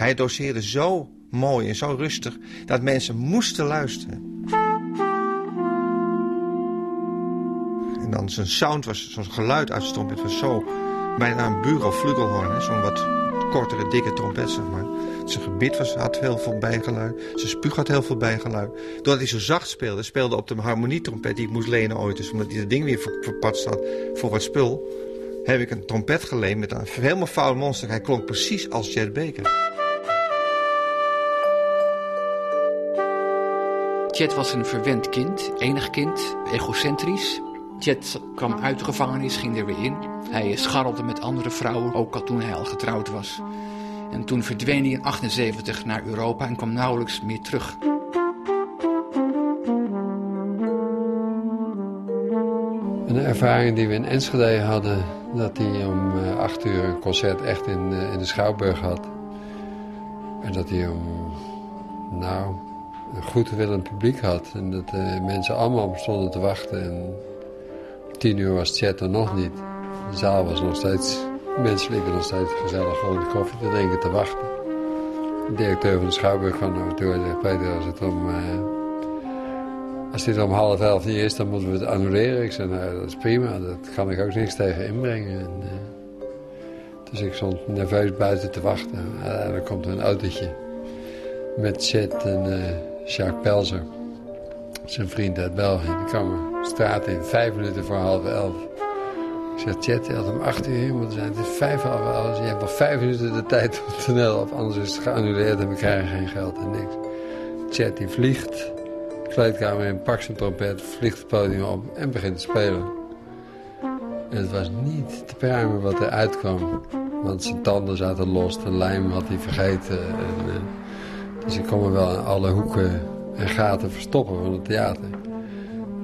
Hij doseerde zo mooi en zo rustig dat mensen moesten luisteren. En dan zijn sound was, zo'n geluid uit zijn trompet was zo bijna een bureau flugelhorn, zo'n wat kortere, dikke trompet, zeg maar. Zijn gebit was, had heel veel bijgeluid. Zijn spuug had heel veel bijgeluid. Doordat hij zo zacht speelde, speelde op de harmonietrompet die ik moest lenen ooit. Dus omdat hij dat ding weer verpatst had voor wat spul, heb ik een trompet geleend met een helemaal fout monster. Hij klonk precies als Chet Baker. Chet was een verwend kind, enig kind, egocentrisch. Chet kwam uit de gevangenis, ging er weer in. Hij scharrelde met andere vrouwen, ook al toen hij al getrouwd was. En toen verdween hij in 78 naar Europa en kwam nauwelijks meer terug. Een ervaring die we in Enschede hadden, dat hij om uh, acht uur een concert echt in, uh, in de Schouwburg had. En dat hij om, nou, een goed willend publiek had. En dat uh, mensen allemaal op stonden te wachten. En tien uur was Chet er nog niet. De zaal was nog steeds, mensen liepen nog steeds gezellig gewoon koffie te drinken, te wachten. De directeur van de Schouwburg me toe en zegt, Peter, als het om... Als dit om half elf niet is, dan moeten we het annuleren. Ik zei, nou, dat is prima. Dat kan ik ook niks tegen inbrengen. En, uh, dus ik stond nerveus buiten te wachten. En dan komt er een autootje met Chet en uh, Jacques Pelzer. Zijn vriend uit België. Die kwam straat in, vijf minuten voor half elf. Ik zeg, Chet, je had om acht uur moeten zijn. Het is vijf half elf. Je hebt nog vijf minuten de tijd op het toneel. Of anders is het geannuleerd en we krijgen geen geld en niks. Chet die vliegt kleedkamer in, pakt zijn trompet, vliegt het podium op en begint te spelen. En het was niet te pruimen wat er uitkwam. Want zijn tanden zaten los, de lijm had hij vergeten. En, dus ik kon me wel alle hoeken en gaten verstoppen van het theater.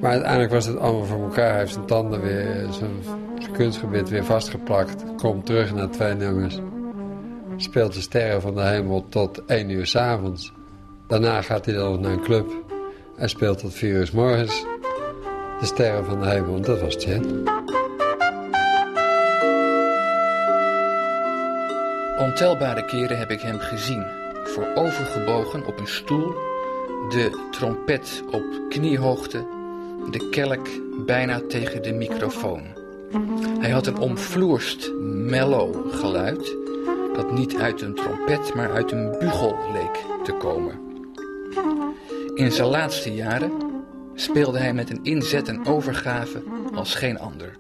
Maar uiteindelijk was het allemaal voor elkaar. Hij heeft zijn tanden weer, zijn, kunstgebied weer vastgeplakt. Komt terug naar twee nummers. Speelt de sterren van de hemel tot één uur s'avonds. Daarna gaat hij dan naar een club. Hij speelt tot vier uur s morgens. De sterren van de hemel, dat was Chet. Ontelbare keren heb ik hem gezien. Voorovergebogen op een stoel. De trompet op kniehoogte. De kelk bijna tegen de microfoon. Hij had een omvloerst, mellow geluid. Dat niet uit een trompet, maar uit een bugel leek te komen. In zijn laatste jaren speelde hij met een inzet en overgave als geen ander.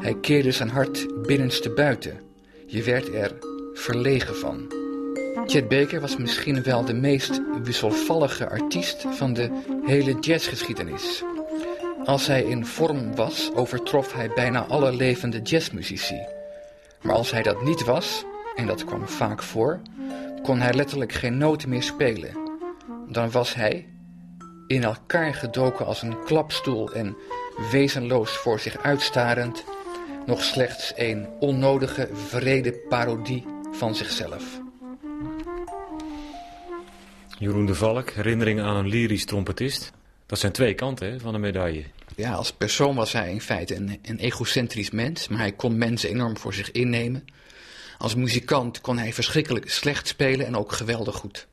Hij keerde zijn hart binnenste buiten. Je werd er verlegen van. Chet Baker was misschien wel de meest wisselvallige artiest van de hele jazzgeschiedenis. Als hij in vorm was, overtrof hij bijna alle levende jazzmuzici. Maar als hij dat niet was, en dat kwam vaak voor, kon hij letterlijk geen noten meer spelen dan was hij, in elkaar gedoken als een klapstoel en wezenloos voor zich uitstarend, nog slechts een onnodige vrede parodie van zichzelf. Jeroen de Valk, herinnering aan een lyrisch trompetist. Dat zijn twee kanten hè, van een medaille. Ja, als persoon was hij in feite een, een egocentrisch mens, maar hij kon mensen enorm voor zich innemen. Als muzikant kon hij verschrikkelijk slecht spelen en ook geweldig goed.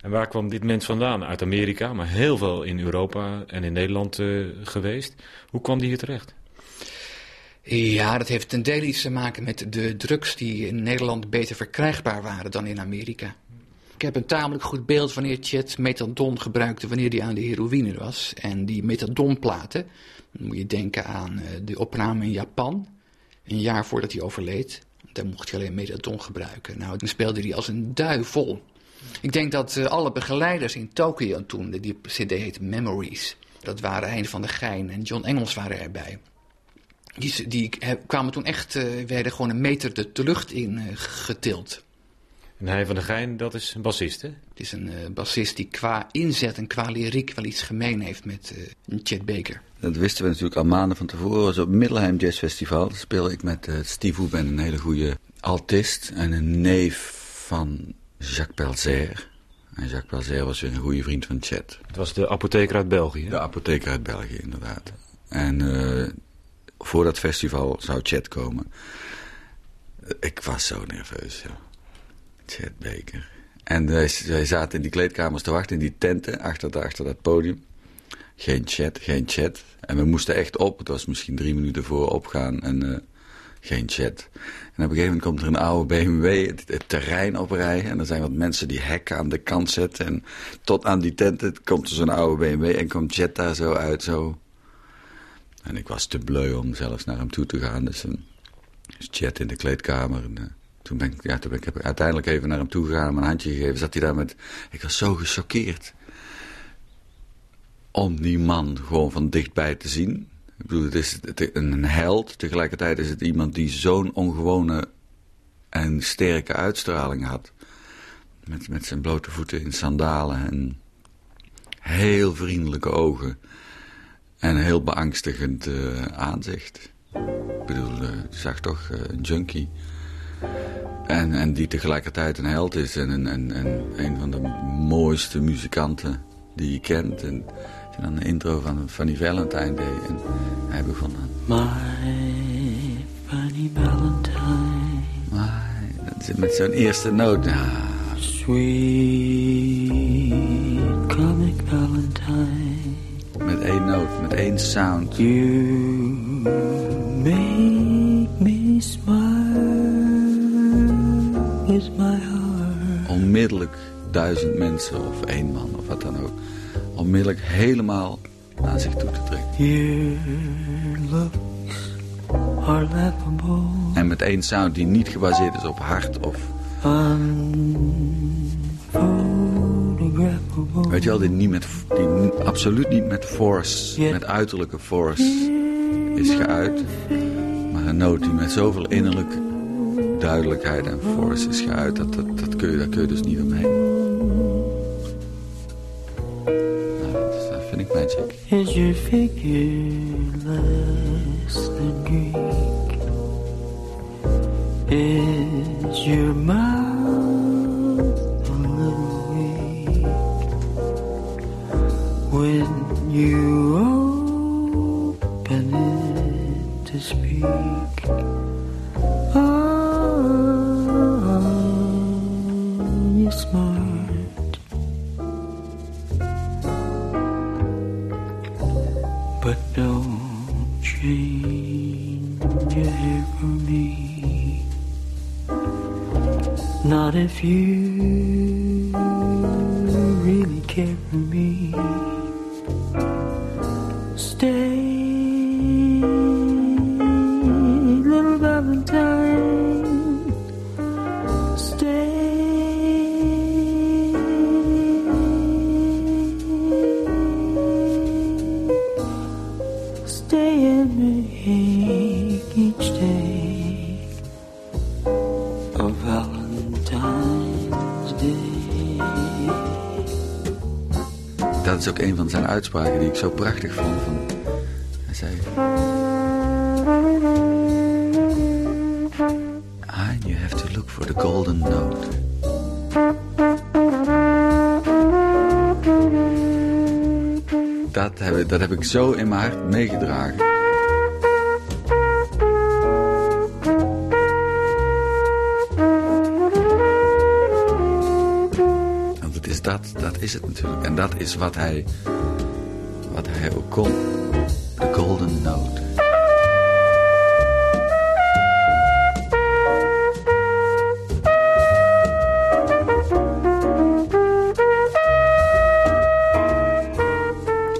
En waar kwam dit mens vandaan? Uit Amerika, maar heel veel in Europa en in Nederland uh, geweest. Hoe kwam die hier terecht? Ja, dat heeft ten dele iets te maken met de drugs die in Nederland beter verkrijgbaar waren dan in Amerika. Ik heb een tamelijk goed beeld wanneer Chet methadon gebruikte wanneer hij aan de heroïne was. En die methadonplaten, dan moet je denken aan uh, de opname in Japan, een jaar voordat hij overleed. Daar mocht je alleen methadon gebruiken. Nou, dan speelde hij als een duivel. Ik denk dat uh, alle begeleiders in Tokio toen, die cd heette Memories, dat waren Hein van der Geijn en John Engels waren erbij. Die, die kwamen toen echt, uh, werden gewoon een meter de, lucht in getild. En Hein van der Geijn, dat is een bassist, hè? Het is een uh, bassist die qua inzet en qua lyriek wel iets gemeen heeft met Chet Baker. Dat wisten we natuurlijk al maanden van tevoren. Zo op Middelheim Jazz Festival speel ik met Steve Hoop en een hele goede altist en een neef van Jacques Pelzer. En Jacques Pelzer was weer een goede vriend van Chet. Het was de apotheker uit België? De apotheker uit België, inderdaad. En uh, voor dat festival zou Chet komen. Ik was zo nerveus, ja. Baker. En wij, wij zaten in die kleedkamers te wachten, in die tenten, achter, achter dat podium. Geen chat, geen chat. En we moesten echt op. Het was misschien drie minuten voor opgaan en eh, geen chat. En op een gegeven moment komt er een oude BMW het, terrein oprijden. En er zijn wat mensen die hekken aan de kant zetten. En tot aan die tenten komt er zo'n oude BMW en komt chat daar zo uit. Zo. En ik was te bleu om zelfs naar hem toe te gaan. Dus een chat in de kleedkamer. En, uh, toen ben ik, ja, toen ben ik uiteindelijk even naar hem toe gegaan, mijn handje gegeven. Zat hij daar met. Ik was zo gechoqueerd. Om die man gewoon van dichtbij te zien. Ik bedoel, het is een held. Tegelijkertijd is het iemand die zo'n ongewone en sterke uitstraling had. Met, met zijn blote voeten in sandalen en heel vriendelijke ogen. En heel beangstigend uh, aanzicht. Ik bedoel, uh, zag toch uh, een junkie. En, en die tegelijkertijd een held is en, en, en, en een van de mooiste muzikanten die je kent. En toen dan de intro van Funny Valentine deed en hij begon dan... My Funny Valentine. My, dat zit met zo'n eerste noot. Ja. Sweet comic Valentine. Met één noot, met één sound. You make Onmiddellijk duizend mensen of één man of wat dan ook. Onmiddellijk helemaal naar zich toe te trekken. En met één sound die niet gebaseerd is op hart of... Weet je wel, die, niet met, die absoluut niet met force, met uiterlijke force is geuit. Maar een noot die met zoveel innerlijke duidelijkheid en force is geuit, dat, dat, dat kun je, daar kun je dus niet omheen. Nou, dat, dat vind ik magic. Is your figure less than Greek? Is your mouth a little weak? When you open it to speak uitspraken die ik zo prachtig vond. Van, hij zei... And you have to look for the golden note. Dat heb, dat heb ik zo in mijn hart meegedragen. Dat, dat is het natuurlijk. En dat is wat hij, ook kon. De golden note.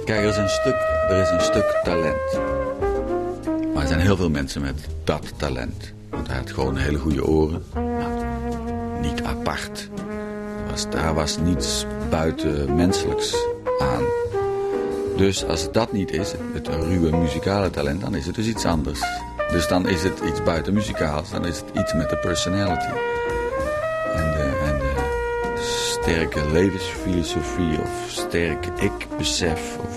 Kijk, er is een stuk, er is een stuk talent. Maar er zijn heel veel mensen met dat talent. Want hij had gewoon hele goede oren. Maar niet apart. Daar was niets buitenmenselijks aan. Dus als het dat niet is, het ruwe muzikale talent, dan is het dus iets anders. Dus dan is het iets buitenmuzikaals, dan is het iets met de personality. En de, en de sterke levensfilosofie of sterk ik-besef of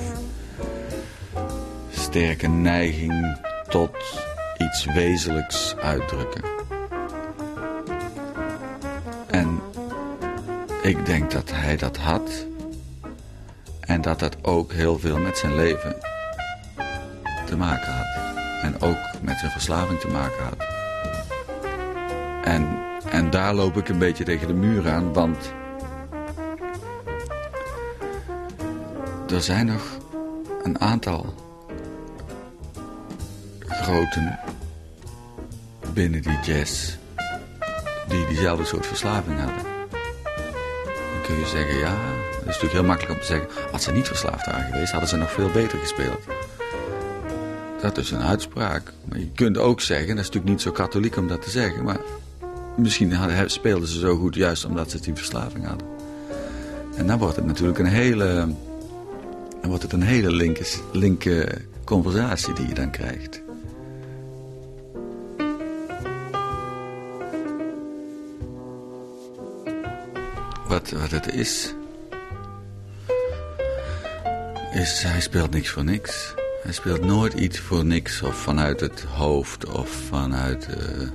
sterke neiging tot iets wezenlijks uitdrukken. En ik denk dat hij dat had dat dat ook heel veel met zijn leven te maken had. En ook met zijn verslaving te maken had. En En daar loop ik een beetje tegen de muur aan, want er zijn nog een aantal groten binnen die jazz die diezelfde soort verslaving hadden. Dan kun je zeggen, ja, is natuurlijk heel makkelijk om te zeggen, als ze niet verslaafd waren geweest, hadden ze nog veel beter gespeeld. Dat is een uitspraak. Maar je kunt ook zeggen, dat is natuurlijk niet zo katholiek om dat te zeggen, maar misschien hadden, speelden ze zo goed juist omdat ze die verslaving hadden. En dan wordt het natuurlijk een hele, dan wordt het een hele linker, linker conversatie die je dan krijgt. Wat, wat het is, is hij speelt niks voor niks. Hij speelt nooit iets voor niks of vanuit het hoofd of vanuit... Uh...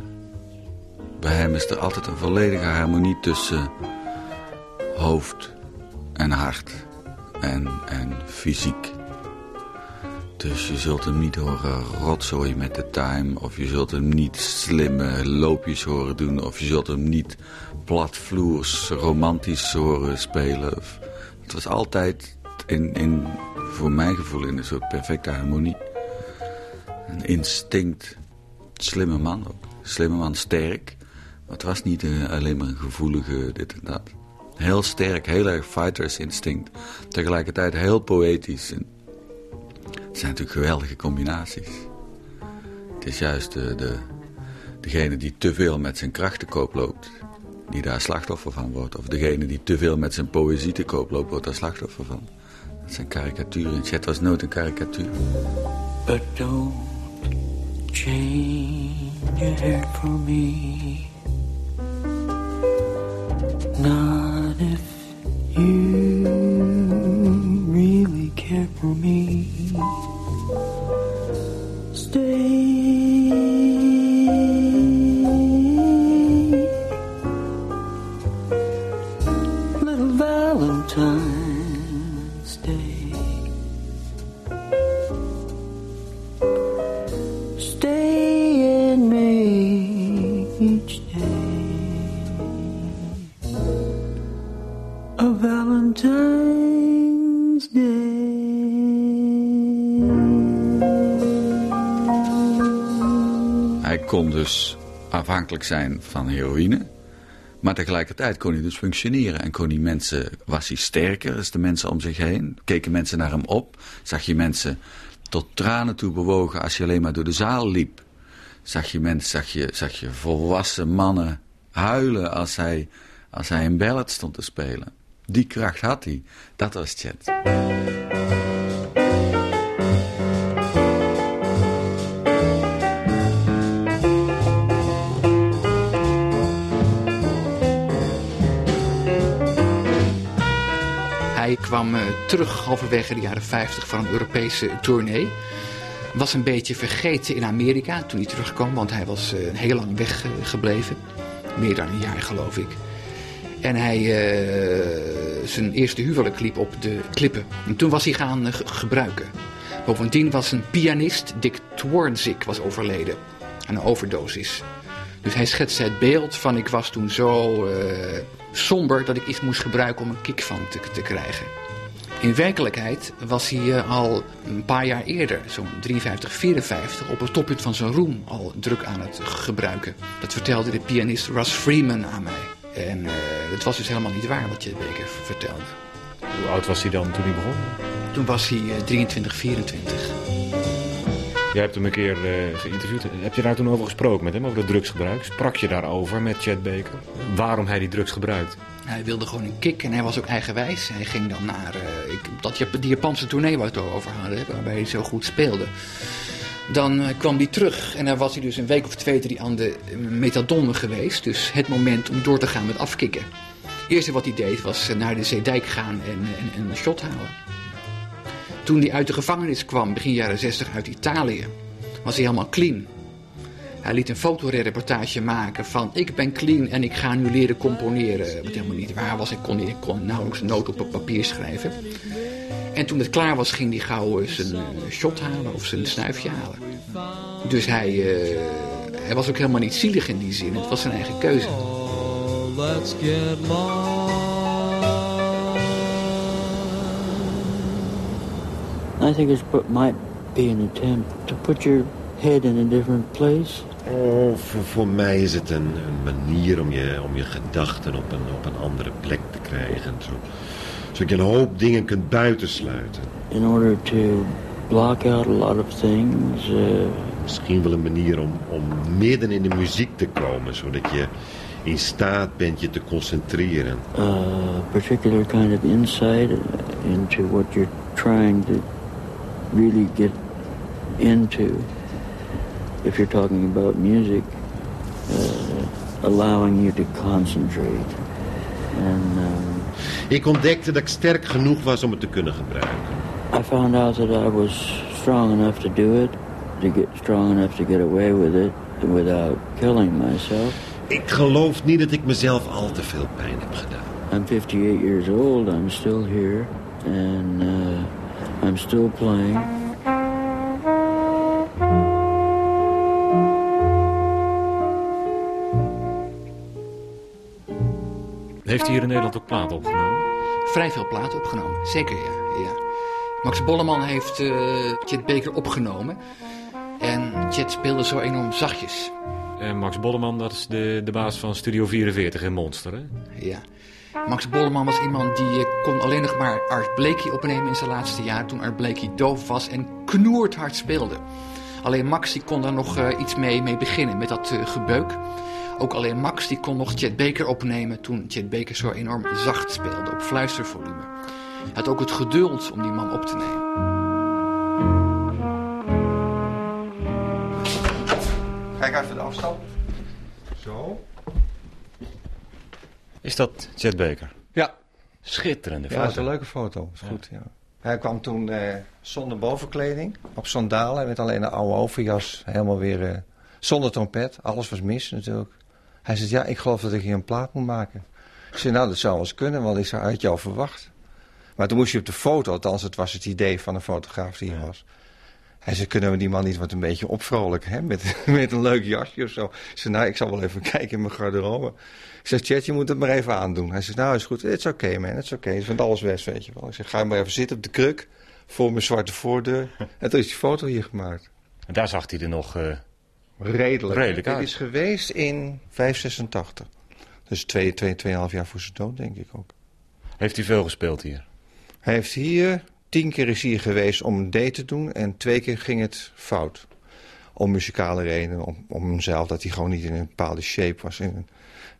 Bij hem is er altijd een volledige harmonie tussen hoofd en hart en, en fysiek. Dus je zult hem niet horen rotzooien met de time. Of je zult hem niet slimme loopjes horen doen. Of je zult hem niet platvloers romantisch horen spelen. Het was altijd in, in, voor mijn gevoel in een soort perfecte harmonie. Een instinct. Slimme man ook. Slimme man, sterk. Maar het was niet een, alleen maar een gevoelige dit en dat. Heel sterk, heel erg fighters instinct. Tegelijkertijd heel poëtisch. Het zijn natuurlijk geweldige combinaties. Het is juist de, de, degene die te veel met zijn kracht te koop loopt, die daar slachtoffer van wordt. Of degene die te veel met zijn poëzie te koop loopt, wordt daar slachtoffer van. Dat zijn karikaturen. Chet was nooit een karikatuur. But don't change your hair for me. Not if you really care for me. Dus afhankelijk zijn van heroïne. Maar tegelijkertijd kon hij dus functioneren. En kon hij mensen, was hij sterker als de mensen om zich heen? Keken mensen naar hem op? Zag je mensen tot tranen toe bewogen als je alleen maar door de zaal liep? Zag je, mensen, zag je, zag je volwassen mannen huilen als hij, als hij een ballad stond te spelen? Die kracht had hij. Dat was Chet. Kwam uh, terug halverwege de jaren 50 van een Europese tournee. Was een beetje vergeten in Amerika toen hij terugkwam, want hij was uh, heel lang weggebleven. Meer dan een jaar geloof ik. En hij uh, zijn eerste huwelijk liep op de klippen. En toen was hij gaan gebruiken. Bovendien was een pianist, Dick Twarnzik, was overleden aan een overdosis. Dus hij schetste het beeld van ik was toen zo somber dat ik iets moest gebruiken om een kick van te, te krijgen. In werkelijkheid was hij uh, al een paar jaar eerder, zo'n 53, 54, op het toppunt van zijn roem al druk aan het gebruiken. Dat vertelde de pianist Russ Freeman aan mij. En uh, het was dus helemaal niet waar wat je Beker vertelde. Hoe oud was hij dan toen hij begon? Toen was hij uh, 23, 24. Jij hebt hem een keer uh, geïnterviewd. Heb je daar toen over gesproken met hem, over het drugsgebruik? Sprak je daarover met Chad Baker? Waarom hij die drugs gebruikt? Hij wilde gewoon een kick en hij was ook eigenwijs. Hij ging dan naar ik, dat, die Japanse tournee waar we het over hadden, waarbij hij zo goed speelde. Dan uh, kwam hij terug en dan was hij dus een week of twee, drie aan de metadon geweest. Dus het moment om door te gaan met afkicken. Het eerste wat hij deed was naar de Zeedijk gaan en, en, en een shot halen. Toen hij uit de gevangenis kwam, begin jaren 60 uit Italië, was hij helemaal clean. Hij liet een fotoreportage maken van ik ben clean en ik ga nu leren componeren. Wat helemaal niet waar was, ik kon, ik nauwelijks een noot op papier schrijven. En toen het klaar was, ging hij gauw zijn eh, shot halen of zijn snuifje halen. Dus hij, uh, hij was ook helemaal niet zielig in die zin, het was zijn eigen keuze. let's get. I think it might be an attempt to put your head in a different place. Oh, voor, voor mij is het een, een manier om je, om je gedachten op een, op een andere plek te krijgen. Zo, zodat je een hoop dingen kunt buitensluiten. In order to block out a lot of things. Uh, Misschien wel een manier om, om midden in de muziek te komen, zodat je in staat bent je te concentreren. A particular kind of insight into what you're trying to really get into. If you're talking about music, uh, allowing you to concentrate. And, um, ik ontdekte dat ik sterk genoeg was om het te kunnen gebruiken. I found out that I was strong enough to do it, to get strong enough to get away with it without killing myself. Ik geloof niet dat ik mezelf al te veel pijn heb gedaan. I'm 58 years old, I'm still here, and uh, I'm still playing. Heeft hij hier in Nederland ook platen opgenomen? Vrij veel platen opgenomen, zeker ja. ja. Max Bolleman heeft uh, Chet Baker opgenomen. En Chet speelde zo enorm zachtjes. En Max Bolleman, dat is de, de baas van Studio 44 in Monster, hè? Ja. Max Bolleman was iemand die uh, kon alleen nog maar Art Blakey opnemen in zijn laatste jaar... toen Art Blakey doof was en knoerd hard speelde. Alleen Max die kon daar nog uh, iets mee, mee beginnen, met dat gebeuk. Ook alleen Max die kon nog Chet Baker opnemen toen Chet Baker zo enorm zacht speelde op fluistervolume. Hij had ook het geduld om die man op te nemen. Kijk even de afstand. Zo. Is dat Chet Baker? Ja. Schitterende ja, foto. dat is een leuke foto. Is goed, ja. Hij kwam toen eh, zonder bovenkleding, op sandalen, met alleen een oude overjas, helemaal weer eh, zonder trompet. Alles was mis natuurlijk. Hij zei, ja, ik geloof dat ik hier een plaat moet maken. Ik zei, nou, dat zou wel eens kunnen, want ik zou uit jou verwacht. Maar toen moest je op de foto, althans het was het idee van een fotograaf die hier was. Hij zei, kunnen we die man niet wat een beetje opvrolijken, hè? Met, met een leuk jasje of zo. Ik zei, nou, ik zal wel even kijken in mijn garderobe. Ik zeg, Chet, je moet het maar even aandoen. Hij zei, nou, is goed, it's oké, okay, man, it's oké. Okay. Het vindt alles best, weet je wel. Ik zeg, ga maar even zitten op de kruk, voor mijn zwarte voordeur. En toen is die foto hier gemaakt. En daar zag hij er nog... Uh... Redelijk. Redelijk Dit uit. is geweest in 586. Dus twee, twee, tweeënhalf jaar voor zijn dood, denk ik ook. Heeft hij veel gespeeld hier? Hij heeft hier, tien keer is hier geweest om een date te doen en twee keer ging het fout. Om muzikale redenen, om, om hemzelf, dat hij gewoon niet in een bepaalde shape was. In een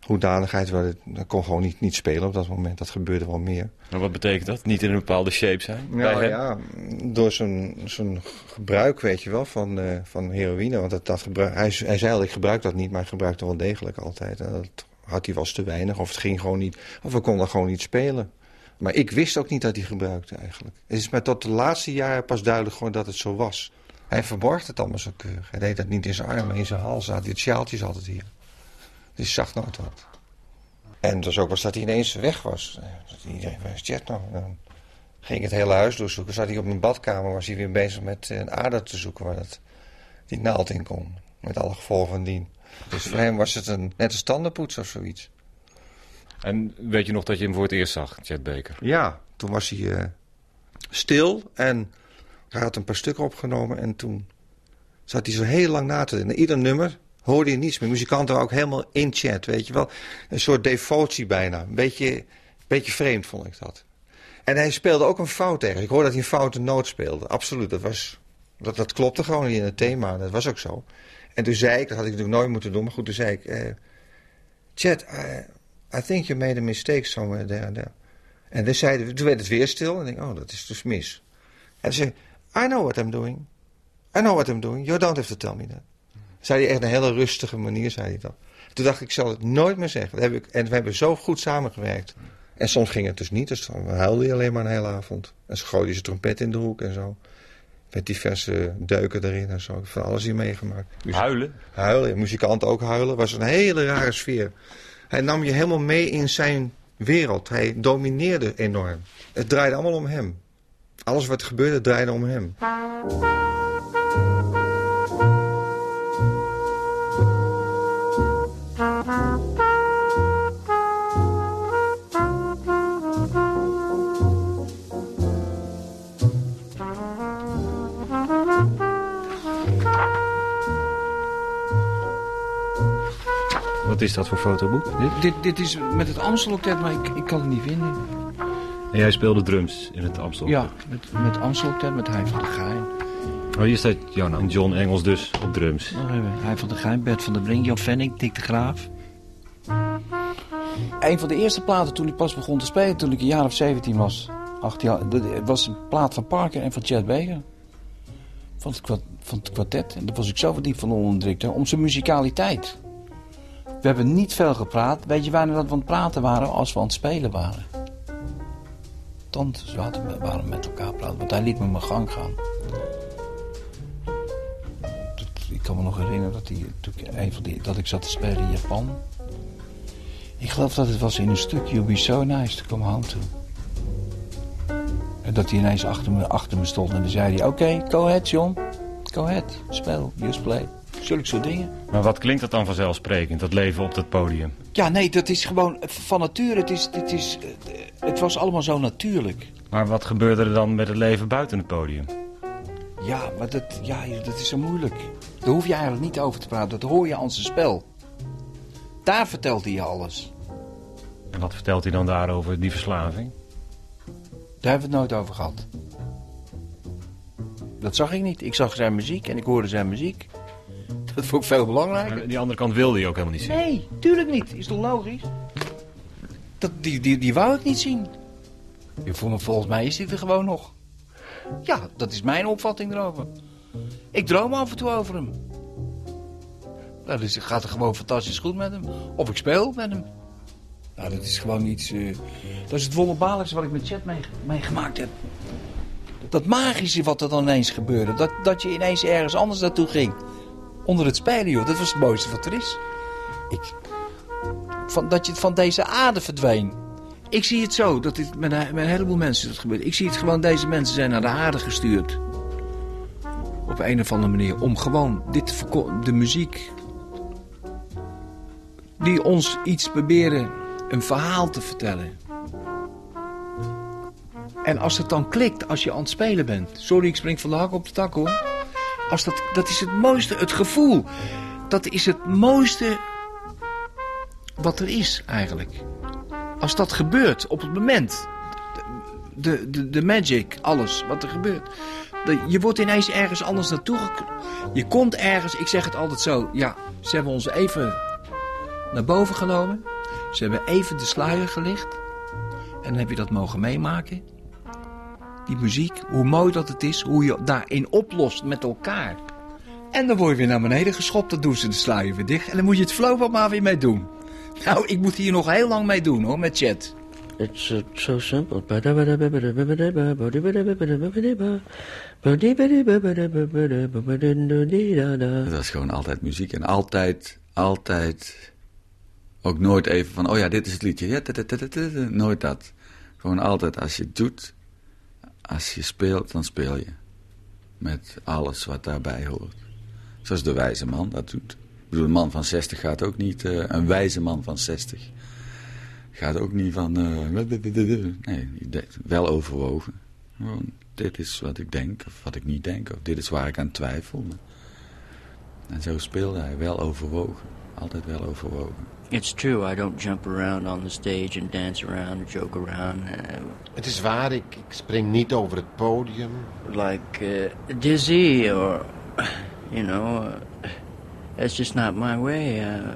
hoedanigheid, waar het, hij kon gewoon niet, niet spelen op dat moment. Dat gebeurde wel meer. Maar wat betekent dat? Niet in een bepaalde shape zijn? Nou ja, door zijn, zijn gebruik, weet je wel, van, uh, van heroïne. Want dat, dat gebruik, hij, hij zei al, ik gebruik dat niet, maar hij gebruikte wel degelijk altijd. En dat had hij eens te weinig, of het ging gewoon niet, of we konden gewoon niet spelen. Maar ik wist ook niet dat hij gebruikte eigenlijk. Het is mij tot de laatste jaren pas duidelijk geworden dat het zo was. Hij verborg het allemaal zo keurig. Hij deed dat niet in zijn armen, in zijn hals. Had hij sjaaltje altijd hier. Dus je zag nooit wat. En was ook was dat hij ineens weg was. Iedereen, waar is Jet nou? Dan ging het hele huis doorzoeken. Zat hij op mijn badkamer, was hij weer bezig met een ader te zoeken waar dat, die naald in kon. Met alle gevolgen van dien. Dus voor hem was het een, net een standaardpoets of zoiets. En weet je nog dat je hem voor het eerst zag, Chet Baker? Ja, toen was hij uh, stil en hij had een paar stukken opgenomen. En toen zat hij zo heel lang na te denken. Ieder nummer hoorde je niets meer. Muzikanten waren ook helemaal in chat, weet je wel. Een soort devotie bijna. Een beetje, beetje vreemd vond ik dat. En hij speelde ook een fout ergens. Ik hoorde dat hij een foute noot speelde. Absoluut, dat, was, dat, dat klopte gewoon niet in het thema. Dat was ook zo. En toen zei ik, dat had ik natuurlijk nooit moeten doen, maar goed, toen zei ik... Uh, Chet, I think you made a mistake somewhere there there. En toen, zei, toen werd het weer stil en ik denk, oh, dat is dus mis. En zei I know what I'm doing. I know what I'm doing. You don't have to tell me that. Zei hij echt een hele rustige manier, zei hij dat. Toen dacht ik, ik zal het nooit meer zeggen. Dat heb ik, en we hebben zo goed samengewerkt. En soms ging het dus niet, dus dan huilde hij alleen maar een hele avond. En ze gooide zijn trompet in de hoek en zo. Met diverse deuken erin en zo. Van alles hier meegemaakt. Dus huilen? Huilen, muzikant ook huilen. was een hele rare sfeer. Hij nam je helemaal mee in zijn wereld. Hij domineerde enorm. Het draaide allemaal om hem. Alles wat gebeurde draaide om hem. Wat is dat voor fotoboek? Dit, dit, dit is met het Amstel Octet, maar ik, ik kan het niet vinden. En jij speelde drums in het Amstel? Ja, met, met Amstel Octet, met Hij van der Geijn. Oh, hier staat jouw naam. John Engels dus op drums. We Hij van der Geijn, Bert van der Brink, Jan Venning, Dick de Graaf. Een van de eerste platen toen ik pas begon te spelen, toen ik een jaar of 17 was. 18 jaar, dat was een plaat van Parker en van Chad Baker. Van het, van het kwartet. En daar was ik zo verdiept van onder de druk, hè, om zijn muzikaliteit. We hebben niet veel gepraat. Weet je wanneer dat we aan het praten waren? Als we aan het spelen waren. Zaten we, waren met elkaar praten. Want hij liet me mijn gang gaan. Ik kan me nog herinneren dat, ik, een van die, dat ik zat te spelen in Japan. Ik geloof dat het was in een stuk You Be So Nice to Come Home To. En dat hij ineens achter me, achter me stond en dan zei hij... Oké, go ahead John. Go ahead. Speel. Just play. Zulke soort dingen. Maar wat klinkt dat dan vanzelfsprekend, dat leven op dat podium? Ja, nee, dat is gewoon van nature. Het, is, het, is, het was allemaal zo natuurlijk. Maar wat gebeurde er dan met het leven buiten het podium? Ja, maar dat, ja, dat is zo moeilijk. Daar hoef je eigenlijk niet over te praten. Dat hoor je aan zijn spel. Daar vertelt hij je alles. En wat vertelt hij dan daarover, die verslaving? Daar hebben we het nooit over gehad. Dat zag ik niet. Ik zag zijn muziek en ik hoorde zijn muziek. Dat vond ik veel belangrijker. Maar die andere kant wilde je ook helemaal niet zien. Nee, tuurlijk niet. Is toch logisch? Dat, die, die, die wou ik niet zien. Volgens mij is hij er gewoon nog. Ja, dat is mijn opvatting erover. Ik droom af en toe over hem. Nou, dus het gaat er gewoon fantastisch goed met hem. Of ik speel met hem. Nou, dat is gewoon iets... eh, dat is het wonderbaarlijkste wat ik met Chat mee- meegemaakt heb. Dat magische wat er dan ineens gebeurde. Dat, dat je ineens ergens anders naartoe ging. Onder het spelen, joh. Dat was het mooiste wat er is. Ik, dat je van deze aarde verdween. Ik zie het zo, dat dit met, een- heleboel mensen dat gebeurt. Ik zie het gewoon, deze mensen zijn naar de aarde gestuurd. Op een of andere manier. Om gewoon dit de muziek. Die ons iets proberen een verhaal te vertellen. En als het dan klikt, als je aan het spelen bent. Sorry, ik spring van de hak op de tak hoor. Als dat, dat is het mooiste, het gevoel. Dat is het mooiste wat er is eigenlijk. Als dat gebeurt op het moment. De, de, de magic, alles wat er gebeurt. Je wordt ineens ergens anders naartoe Je komt ergens, ik zeg het altijd zo. Ja, ze hebben ons even naar boven genomen. Ze hebben even de sluier gelicht. En dan heb je dat mogen meemaken. Die muziek, hoe mooi dat het is, hoe je daarin oplost met elkaar. En dan word je weer naar beneden geschopt, dan doen ze de sluier weer dicht. En dan moet je het flow maar weer mee doen. Nou, ik moet hier nog heel lang mee doen hoor, met chat. It's uh, so simple. Dat was gewoon altijd muziek. En altijd, altijd... Ook nooit even van, oh ja, dit is het liedje. Ja. Nooit dat. Gewoon altijd, als je het doet, als je speelt, dan speel je. Met alles wat daarbij hoort. Zoals de wijze man dat doet. Ik bedoel, een man van 60 gaat ook niet... eh, een wijze man van 60 gaat ook niet van... eh, nee, wel overwogen. Gewoon, dit is wat ik denk of wat ik niet denk. Of dit is waar ik aan twijfel. En zo speelde hij wel overwogen. Altijd wel overwogen. It's true, I don't jump around on the stage and dance around and joke around. Uh, Het is waar, ik, ik spring niet over het podium. like uh, dizzy or, you know, uh, that's just not my way. Uh,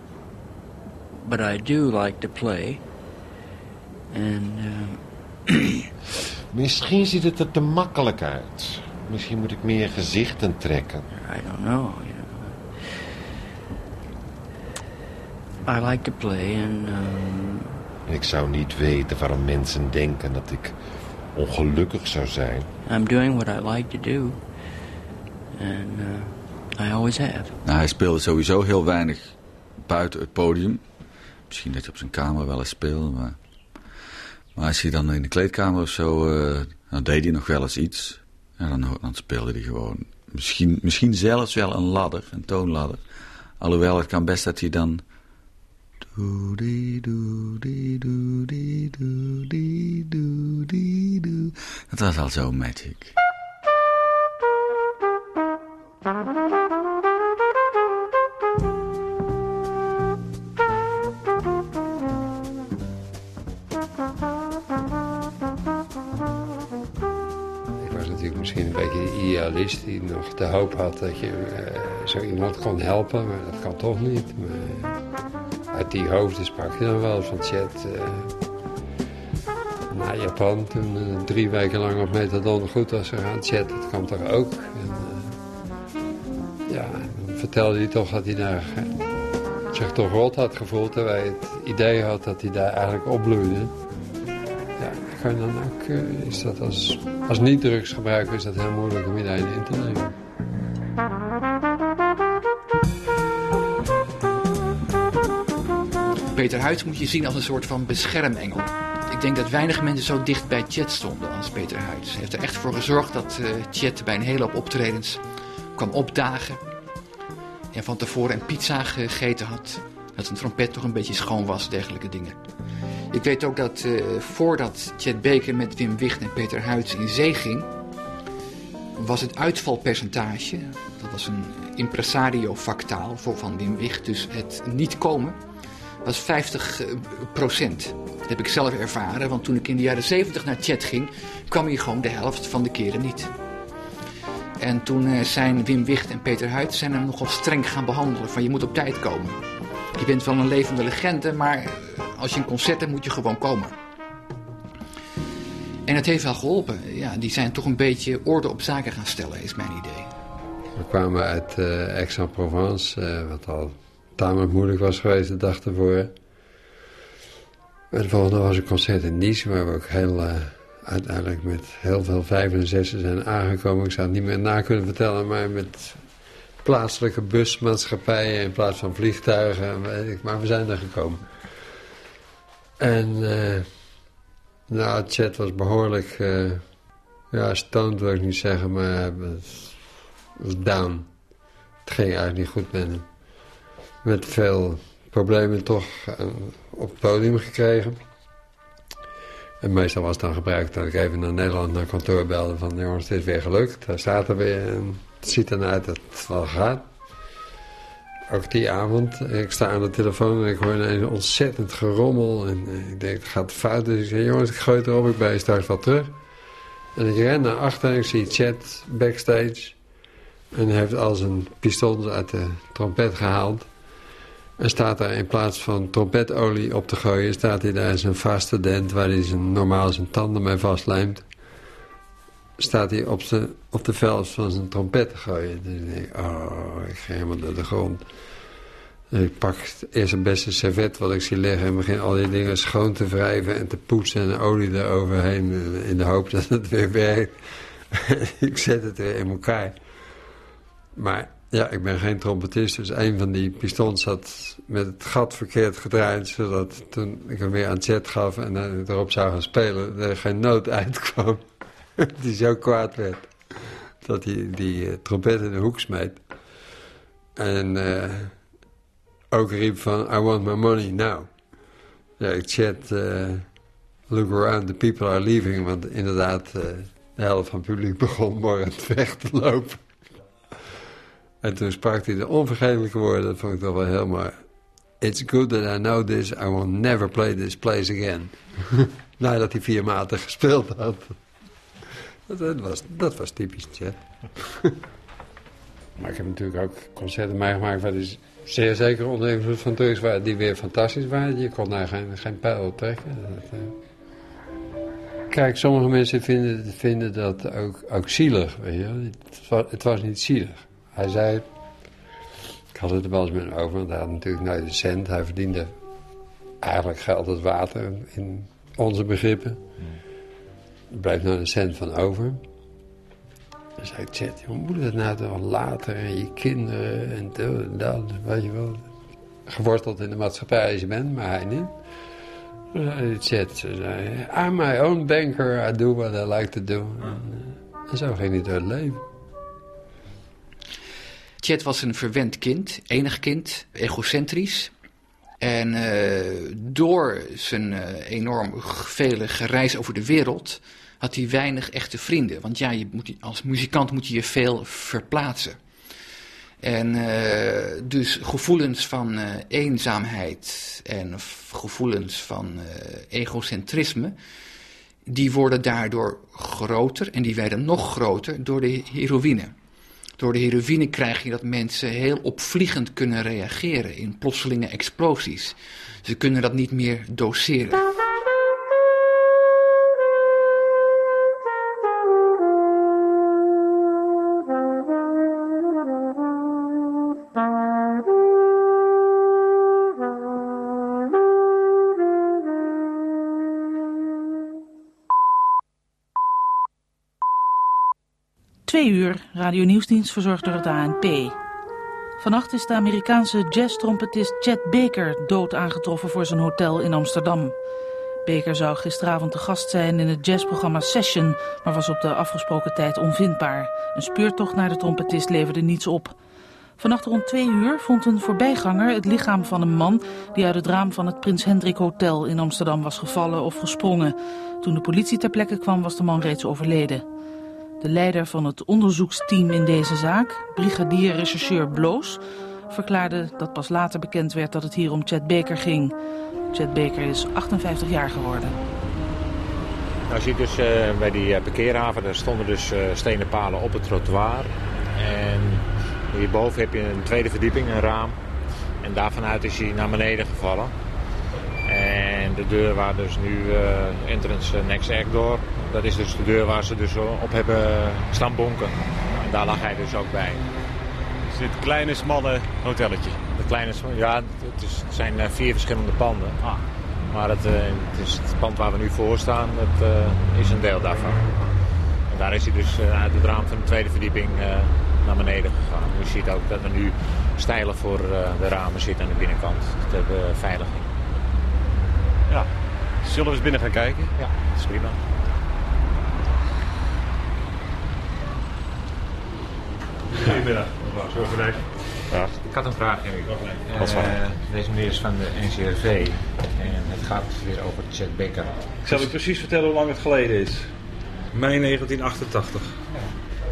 but I do like to play. And uh, Misschien ziet het er te makkelijk uit. Misschien moet ik meer gezichten trekken. I don't know, you know. I like to play and um, En ik zou niet weten waarom mensen denken dat ik ongelukkig zou zijn. I'm doing what I like to do. And uh, I always have. Nou, hij speelde sowieso heel weinig buiten het podium. Misschien dat je op zijn kamer wel eens speelde, maar... Maar als hij dan in de kleedkamer of zo... eh, dan deed hij nog wel eens iets. En dan, dan speelde hij gewoon... Misschien, misschien zelfs wel een ladder, een toonladder. Alhoewel, het kan best dat hij dan... Dat was al zo magic. Ik was natuurlijk misschien een beetje de idealist die nog de hoop had dat je zo iemand kon helpen, maar dat kan toch niet die hoofden sprak je dan wel van Chet. Uh, naar Japan, toen uh, drie weken lang op metadon goed was gegaan. Chet, dat kan toch ook? En, ja, dan vertelde hij toch dat hij daar zich toch rot had gevoeld, terwijl hij het idee had dat hij daar eigenlijk opbloeide kan dan ook, is dat als, als niet-drugsgebruiker is dat heel moeilijk om iedereen in te nemen. Peter Huyt moet je zien als een soort van beschermengel. Ik denk dat weinig mensen zo dicht bij Chet stonden als Peter Huyt. Hij heeft er echt voor gezorgd dat uh, Chet bij een hele hoop optredens kwam opdagen. En van tevoren een pizza gegeten had. Dat zijn trompet toch een beetje schoon was, dergelijke dingen. Ik weet ook dat uh, voordat Chet Baker met Wim Wicht en Peter Huyts in zee ging, was het uitvalpercentage, dat was een impresario-factaal van Wim Wicht, dus het niet komen, was 50 eh, procent. Dat heb ik zelf ervaren, want toen ik in de jaren 70 naar Chet ging, kwam hij gewoon de helft van de keren niet. En toen uh, zijn Wim Wicht en Peter Huyt zijn hem nogal streng gaan behandelen, van je moet op tijd komen. Je bent wel een levende legende, maar als je een concert hebt moet je gewoon komen. En het heeft wel geholpen. Ja, die zijn toch een beetje orde op zaken gaan stellen, is mijn idee. We kwamen uit uh, Aix-en-Provence, wat al tamelijk moeilijk was geweest de dag ervoor. En de volgende was een concert in Nice, waar we ook heel, uh, uiteindelijk met heel veel vijven en zessen zijn aangekomen. Ik zou het niet meer na kunnen vertellen, maar met plaatselijke busmaatschappijen in plaats van vliegtuigen. Maar we zijn er gekomen. En uh, nou, Chet was behoorlijk, uh, ja, stoned wil ik niet zeggen, maar was down. Het ging eigenlijk niet goed met hem. Met veel problemen toch uh, op het podium gekregen. En meestal was het dan gebruikt dat ik even naar Nederland naar kantoor belde van jongens, het is weer gelukt. Daar staat er weer en het ziet eruit dat het wel gaat. Ook die avond, ik sta aan de telefoon en ik hoor een ontzettend gerommel. En eh, ik denk, het gaat fout. Dus ik zeg, jongens, ik gooi het erop, ik ben straks wel terug. En ik ren naar achter en ik zie Chet backstage. En hij heeft al zijn pistols uit de trompet gehaald. En staat daar in plaats van trompetolie op te gooien... staat hij daar zijn vaste dent waar hij zijn, normaal zijn tanden mee vastlijmt staat hij op, zijn, op de vels van zijn trompet te gooien. Dus ik oh, ik ga helemaal naar de grond. ik pak eerst het beste servet wat ik zie liggen... en begin al die dingen schoon te wrijven en te poetsen... en olie eroverheen in de hoop dat het weer werkt. ik zet het weer in elkaar. Maar ja, ik ben geen trompetist, dus een van die pistons had met het gat verkeerd gedraaid... zodat toen ik hem weer aan het chat gaf en erop zou gaan spelen... er geen noot uitkwam. die zo kwaad werd. Dat hij die uh, trompet in de hoek smeet. En uh, ook riep van, I want my money now. Ja, ik chat, uh, look around, the people are leaving. Want inderdaad, de helft van het publiek begon morgens weg te lopen. En toen sprak hij de onvergetelijke woorden, dat vond ik toch wel heel mooi. It's good that I know this, I will never play this place again. Nadat hij vier maanden gespeeld had. Dat, was, dat was typisch Chet. maar ik heb natuurlijk ook concerten meegemaakt waar die zeer zeker onder invloed van drugs waren, die weer fantastisch waren. Je kon daar geen, geen pijl op trekken. Dat, uh... Kijk, sommige mensen vinden, vinden dat ook, ook zielig. Weet je? Het, was, het was niet zielig. Hij zei, ik had het er wel eens met hem over, want hij had natuurlijk nooit een cent. Hij verdiende eigenlijk geld als water in onze begrippen. Er blijft nou een cent van over. Dan zei ik, Chet, hoe moet het nou toch later en je kinderen en dat, weet je wel. Geworteld in de maatschappij als je bent, maar hij niet. Dan zei zei, I'm my own banker, I do what I like to do. En, eh, en zo ging hij door het leven. Chet was een verwend kind, enig kind, egocentrisch. En uh, door zijn uh, enorm vele gereis over de wereld had hij weinig echte vrienden. Want ja, je moet, als muzikant moet je je veel verplaatsen. En uh, dus gevoelens van eenzaamheid en gevoelens van egocentrisme, die worden daardoor groter en die werden nog groter door de heroïne. Door de heroïne krijg je dat mensen heel opvliegend kunnen reageren in plotselinge explosies. Ze kunnen dat niet meer doseren. Twee uur, Radio Nieuwsdienst verzorgd door het ANP. Vannacht is de Amerikaanse jazztrompetist Chet Baker dood aangetroffen voor zijn hotel in Amsterdam. Baker zou gisteravond te gast zijn in het jazzprogramma Session, maar was op de afgesproken tijd onvindbaar. Een speurtocht naar de trompetist leverde niets op. Vannacht rond twee uur vond een voorbijganger het lichaam van een man die uit het raam van het Prins Hendrik Hotel in Amsterdam was gevallen of gesprongen. Toen de politie ter plekke kwam was de man reeds overleden. De leider van het onderzoeksteam in deze zaak, brigadier-rechercheur Bloos, verklaarde dat pas later bekend werd dat het hier om Chet Baker ging. Chet Baker is 58 jaar geworden. Nou, je ziet dus uh, bij die uh, parkeerhaven, daar stonden dus uh, stenen palen op het trottoir. En hierboven heb je een tweede verdieping, een raam. En daarvanuit is hij naar beneden gevallen. En de deur waar dus nu entrance next act door, dat is dus de deur waar ze dus op hebben staan bonken. En daar lag hij dus ook bij. Dus dit kleine, smalle hotelletje? Het kleine, ja, het, is, het zijn vier verschillende panden. Ah. Maar het, het, is het pand waar we nu voor staan, dat is een deel daarvan. En daar is hij dus uit het raam van de tweede verdieping naar beneden gegaan. Je ziet ook dat er nu stijlen voor de ramen zitten aan de binnenkant. ter beveiliging. Ja, zullen we eens binnen gaan kijken? Ja, dat is prima. Goedemiddag, mevrouw Zorgenijk. Ja. Ik had een vraag, Erik. Uh, deze meneer is van de NCRV en het gaat weer over Chet Baker. Ik zal u precies vertellen hoe lang het geleden is. Mei 1988. Ja,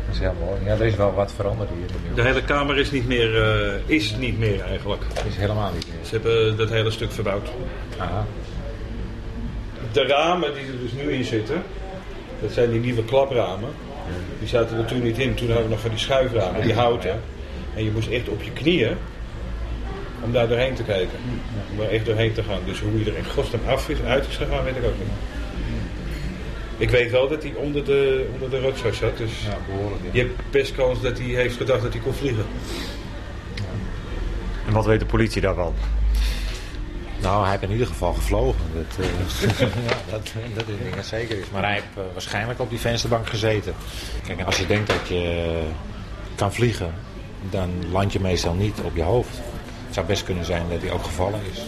dat is heel mooi. Ja, er is wel wat veranderd hier. De hele kamer is niet meer, uh, is niet meer eigenlijk. Is helemaal niet meer. Ze hebben dat hele stuk verbouwd. Aha. De ramen die er dus nu in zitten, dat zijn die nieuwe klapramen. Die zaten er toen niet in. Toen hadden we nog van die schuiframen, die houten. En je moest echt op je knieën om daar doorheen te kijken. Om er echt doorheen te gaan. Dus hoe je er in godsnaam af is, uit is gegaan, weet ik ook niet. Ik weet wel dat hij onder de, onder de rotstok zat. Dus ja, behoorlijk. Ja. je hebt best kans dat hij heeft gedacht dat hij kon vliegen. En wat weet de politie daarvan? Nou, hij heeft in ieder geval gevlogen. Dat, uh, ja, dat, dat is ding zeker is. Maar hij heeft uh, waarschijnlijk op die vensterbank gezeten. Kijk, als je denkt dat je kan vliegen, dan land je meestal niet op je hoofd. Het zou best kunnen zijn dat hij ook gevallen is.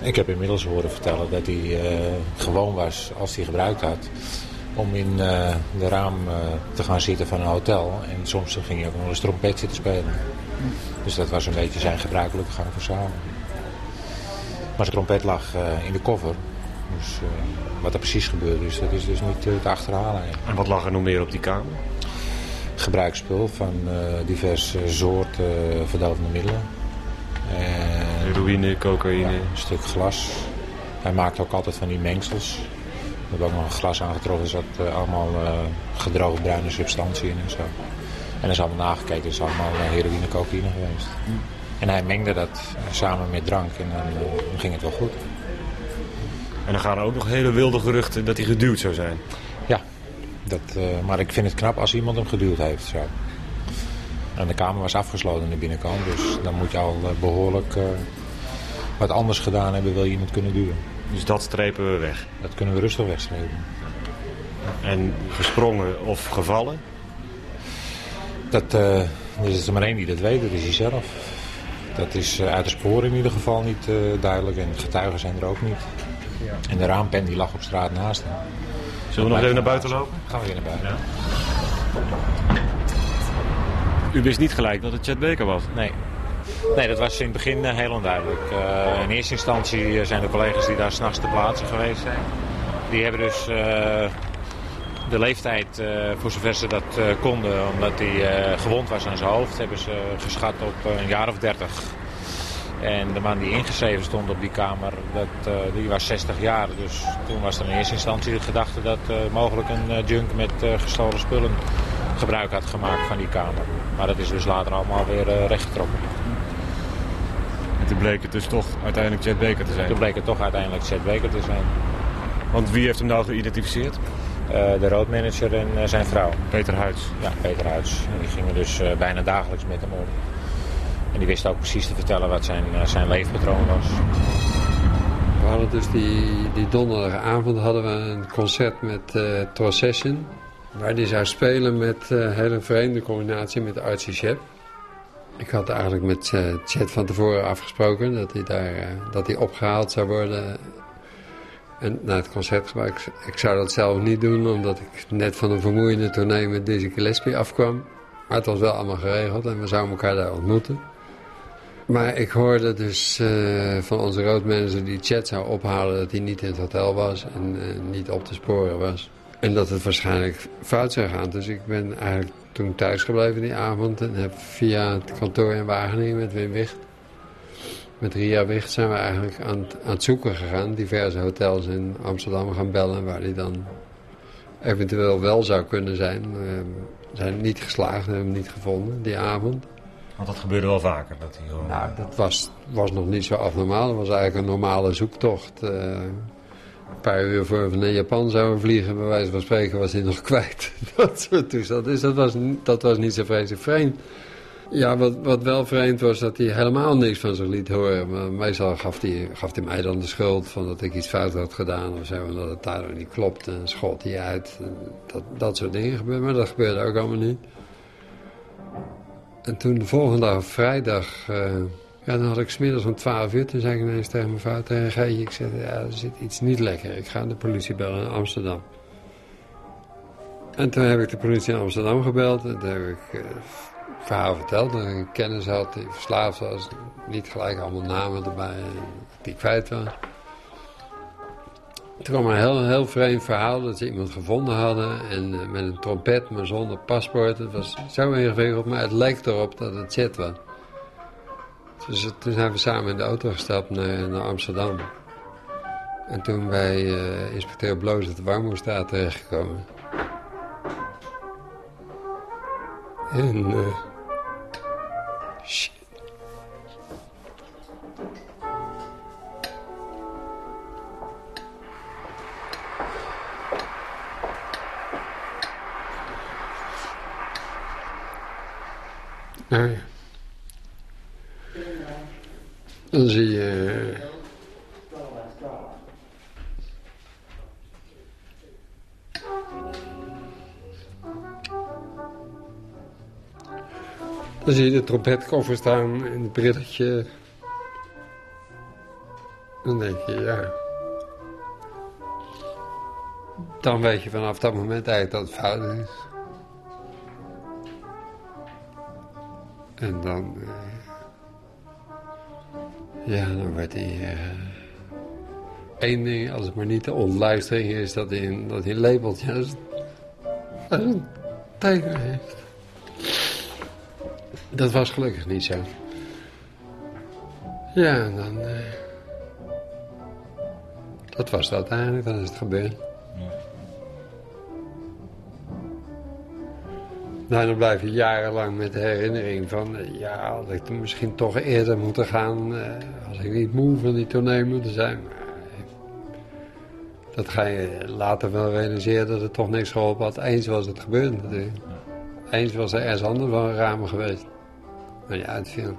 Ik heb inmiddels horen vertellen dat hij uh, gewoon was, als hij gebruikt had, om in uh, de raam uh, te gaan zitten van een hotel. En soms ging hij ook nog eens trompet zitten spelen. Dus dat was een beetje zijn gebruikelijke gang van zaken. Maar zijn trompet lag in de koffer. Dus wat er precies gebeurde is, dat is dus niet te achterhalen. En wat lag er nog meer op die kamer? gebruiksspul van uh, diverse soorten uh, verdovende middelen. En, Heroïne, cocaïne. Ja, een stuk glas. Hij maakt ook altijd van die mengsels. We hebben ook nog een glas aangetroffen, er zat uh, allemaal gedroogd bruine substantie in en zo. En er is allemaal nagekeken, het is allemaal heroïne, cocaïne geweest. En hij mengde dat samen met drank en dan, dan ging het wel goed. En dan gaan er ook nog hele wilde geruchten dat hij geduwd zou zijn. Ja, dat, uh, maar ik vind het knap als iemand hem geduwd heeft. Zo. En de kamer was afgesloten in de binnenkant. Dus dan moet je al uh, behoorlijk uh, wat anders gedaan hebben. Wil je iemand kunnen duwen. Dus dat strepen we weg? Dat kunnen we rustig wegstrepen. En gesprongen of gevallen? Dat, er is er maar één die dat weet. Dat is hij zelf. Dat is uit de sporen in ieder geval niet duidelijk. En getuigen zijn er ook niet. En de raampen die lag op straat naast hem. Zullen we nog even naar buiten lopen? Gaan we weer naar buiten. Ja. U wist niet gelijk dat het Chet Baker was? Nee. Nee, dat was in het begin uh, heel onduidelijk. Uh, in eerste instantie zijn de collega's die daar s'nachts te plaatsen geweest zijn. Die hebben dus uh, de leeftijd, voor zover ze dat konden, omdat hij gewond was aan zijn hoofd, hebben ze geschat op een jaar of dertig. En de man die ingeschreven stond op die kamer, dat, eh, die was 60 jaar. Dus toen was er in eerste instantie de gedachte dat mogelijk een junk met gestolen spullen gebruik had gemaakt van die kamer. Maar dat is dus later allemaal weer rechtgetrokken. En toen bleek het dus toch uiteindelijk Chet Baker te zijn? Toen bleek het toch uiteindelijk Chet Baker te zijn. Want wie heeft hem nou geïdentificeerd? De roadmanager en zijn vrouw. Peter Huids? Ja, Peter Huids. Die gingen dus bijna dagelijks met hem om. En die wist ook precies te vertellen wat zijn, eh, zijn leefpatroon was. We hadden dus die, die donderdagavond hadden we een concert met uh, Procession. Waar die zou spelen met uh, hele vreemde combinatie met Archie Shep. Ik had eigenlijk met uh, Chet van tevoren afgesproken dat hij, daar, dat hij opgehaald zou worden. En naar het concert, maar ik, ik, zou dat zelf niet doen, omdat ik net van een vermoeiende tournee met Dizzy Gillespie afkwam. Maar het was wel allemaal geregeld en we zouden elkaar daar ontmoeten. Maar ik hoorde dus uh, van onze roadmanager die chat zou ophalen dat hij niet in het hotel was en uh, niet op te sporen was. En dat het waarschijnlijk fout zou gaan. Dus ik ben eigenlijk toen thuis gebleven die avond en heb via het kantoor in Wageningen met Wim Wicht, met Ria Wicht zijn we eigenlijk aan, aan het zoeken gegaan. Diverse hotels in Amsterdam gaan bellen waar hij dan eventueel wel zou kunnen zijn. We zijn niet geslaagd, hebben hem niet gevonden die avond. Want dat gebeurde wel vaker. Dat hij gewoon... Nou, dat was, was nog niet zo abnormaal. Het was eigenlijk een normale zoektocht. Uh, een paar uur voor we naar Japan zouden vliegen, bij wijze van spreken, was hij nog kwijt. dat soort toestand. Dus dat was, dat was niet zo vreselijk vreemd. Ja, wat, wat wel vreemd was, dat hij helemaal niks van zich liet horen. Maar meestal gaf hij, gaf mij dan de schuld van dat ik iets fout had gedaan of zo. En dat het daardoor niet klopte en schot hij uit. Dat, dat soort dingen gebeurde, maar dat gebeurde ook allemaal niet. En toen de volgende dag, vrijdag, uh, ja, dan had ik smiddags om 12 uur. Toen zei ik ineens tegen mijn vrouw, tegen Geetje, ik zei, ja, er zit iets niet lekker. Ik ga de politie bellen in Amsterdam. En toen heb ik de politie in Amsterdam gebeld. En toen heb ik het verhaal verteld. Ik een kennis had die verslaafd was. Niet gelijk allemaal namen erbij die kwijt was. Toen kwam een heel, heel vreemd verhaal dat ze iemand gevonden hadden. En uh, met een trompet, maar zonder paspoort. Het was zo ingewikkeld, maar het leek erop dat het Chet was. Dus toen zijn we samen in de auto gestapt naar, naar Amsterdam. En toen bij uh, inspecteur Bloos het Warmoestraat terechtgekomen. En... Uh, shit. Nou ja. Dan zie Dan zie je de trompetkoffer staan in het brilletje. Dan denk je, ja... Dan weet je vanaf dat moment eigenlijk dat het fout is. En dan... Uh, ja, dan wordt hij... Uh, ding, als het maar niet de ontluistering is, dat hij dat hij als, als een tijger heeft. Dat was gelukkig niet zo. Ja, dan... Uh, dat was dat eigenlijk, dan is het gebeurd. Nou, dan blijf je jarenlang met de herinnering van... Uh, ja, had ik toen misschien toch eerder moeten gaan... Uh, als ik niet moe van die toneel moeten zijn. Dat ga je later wel realiseren dat het toch niks geholpen had. Eens was het gebeurd natuurlijk. Eens was er ergens anders wel een ramen geweest. Maar ja, het viel.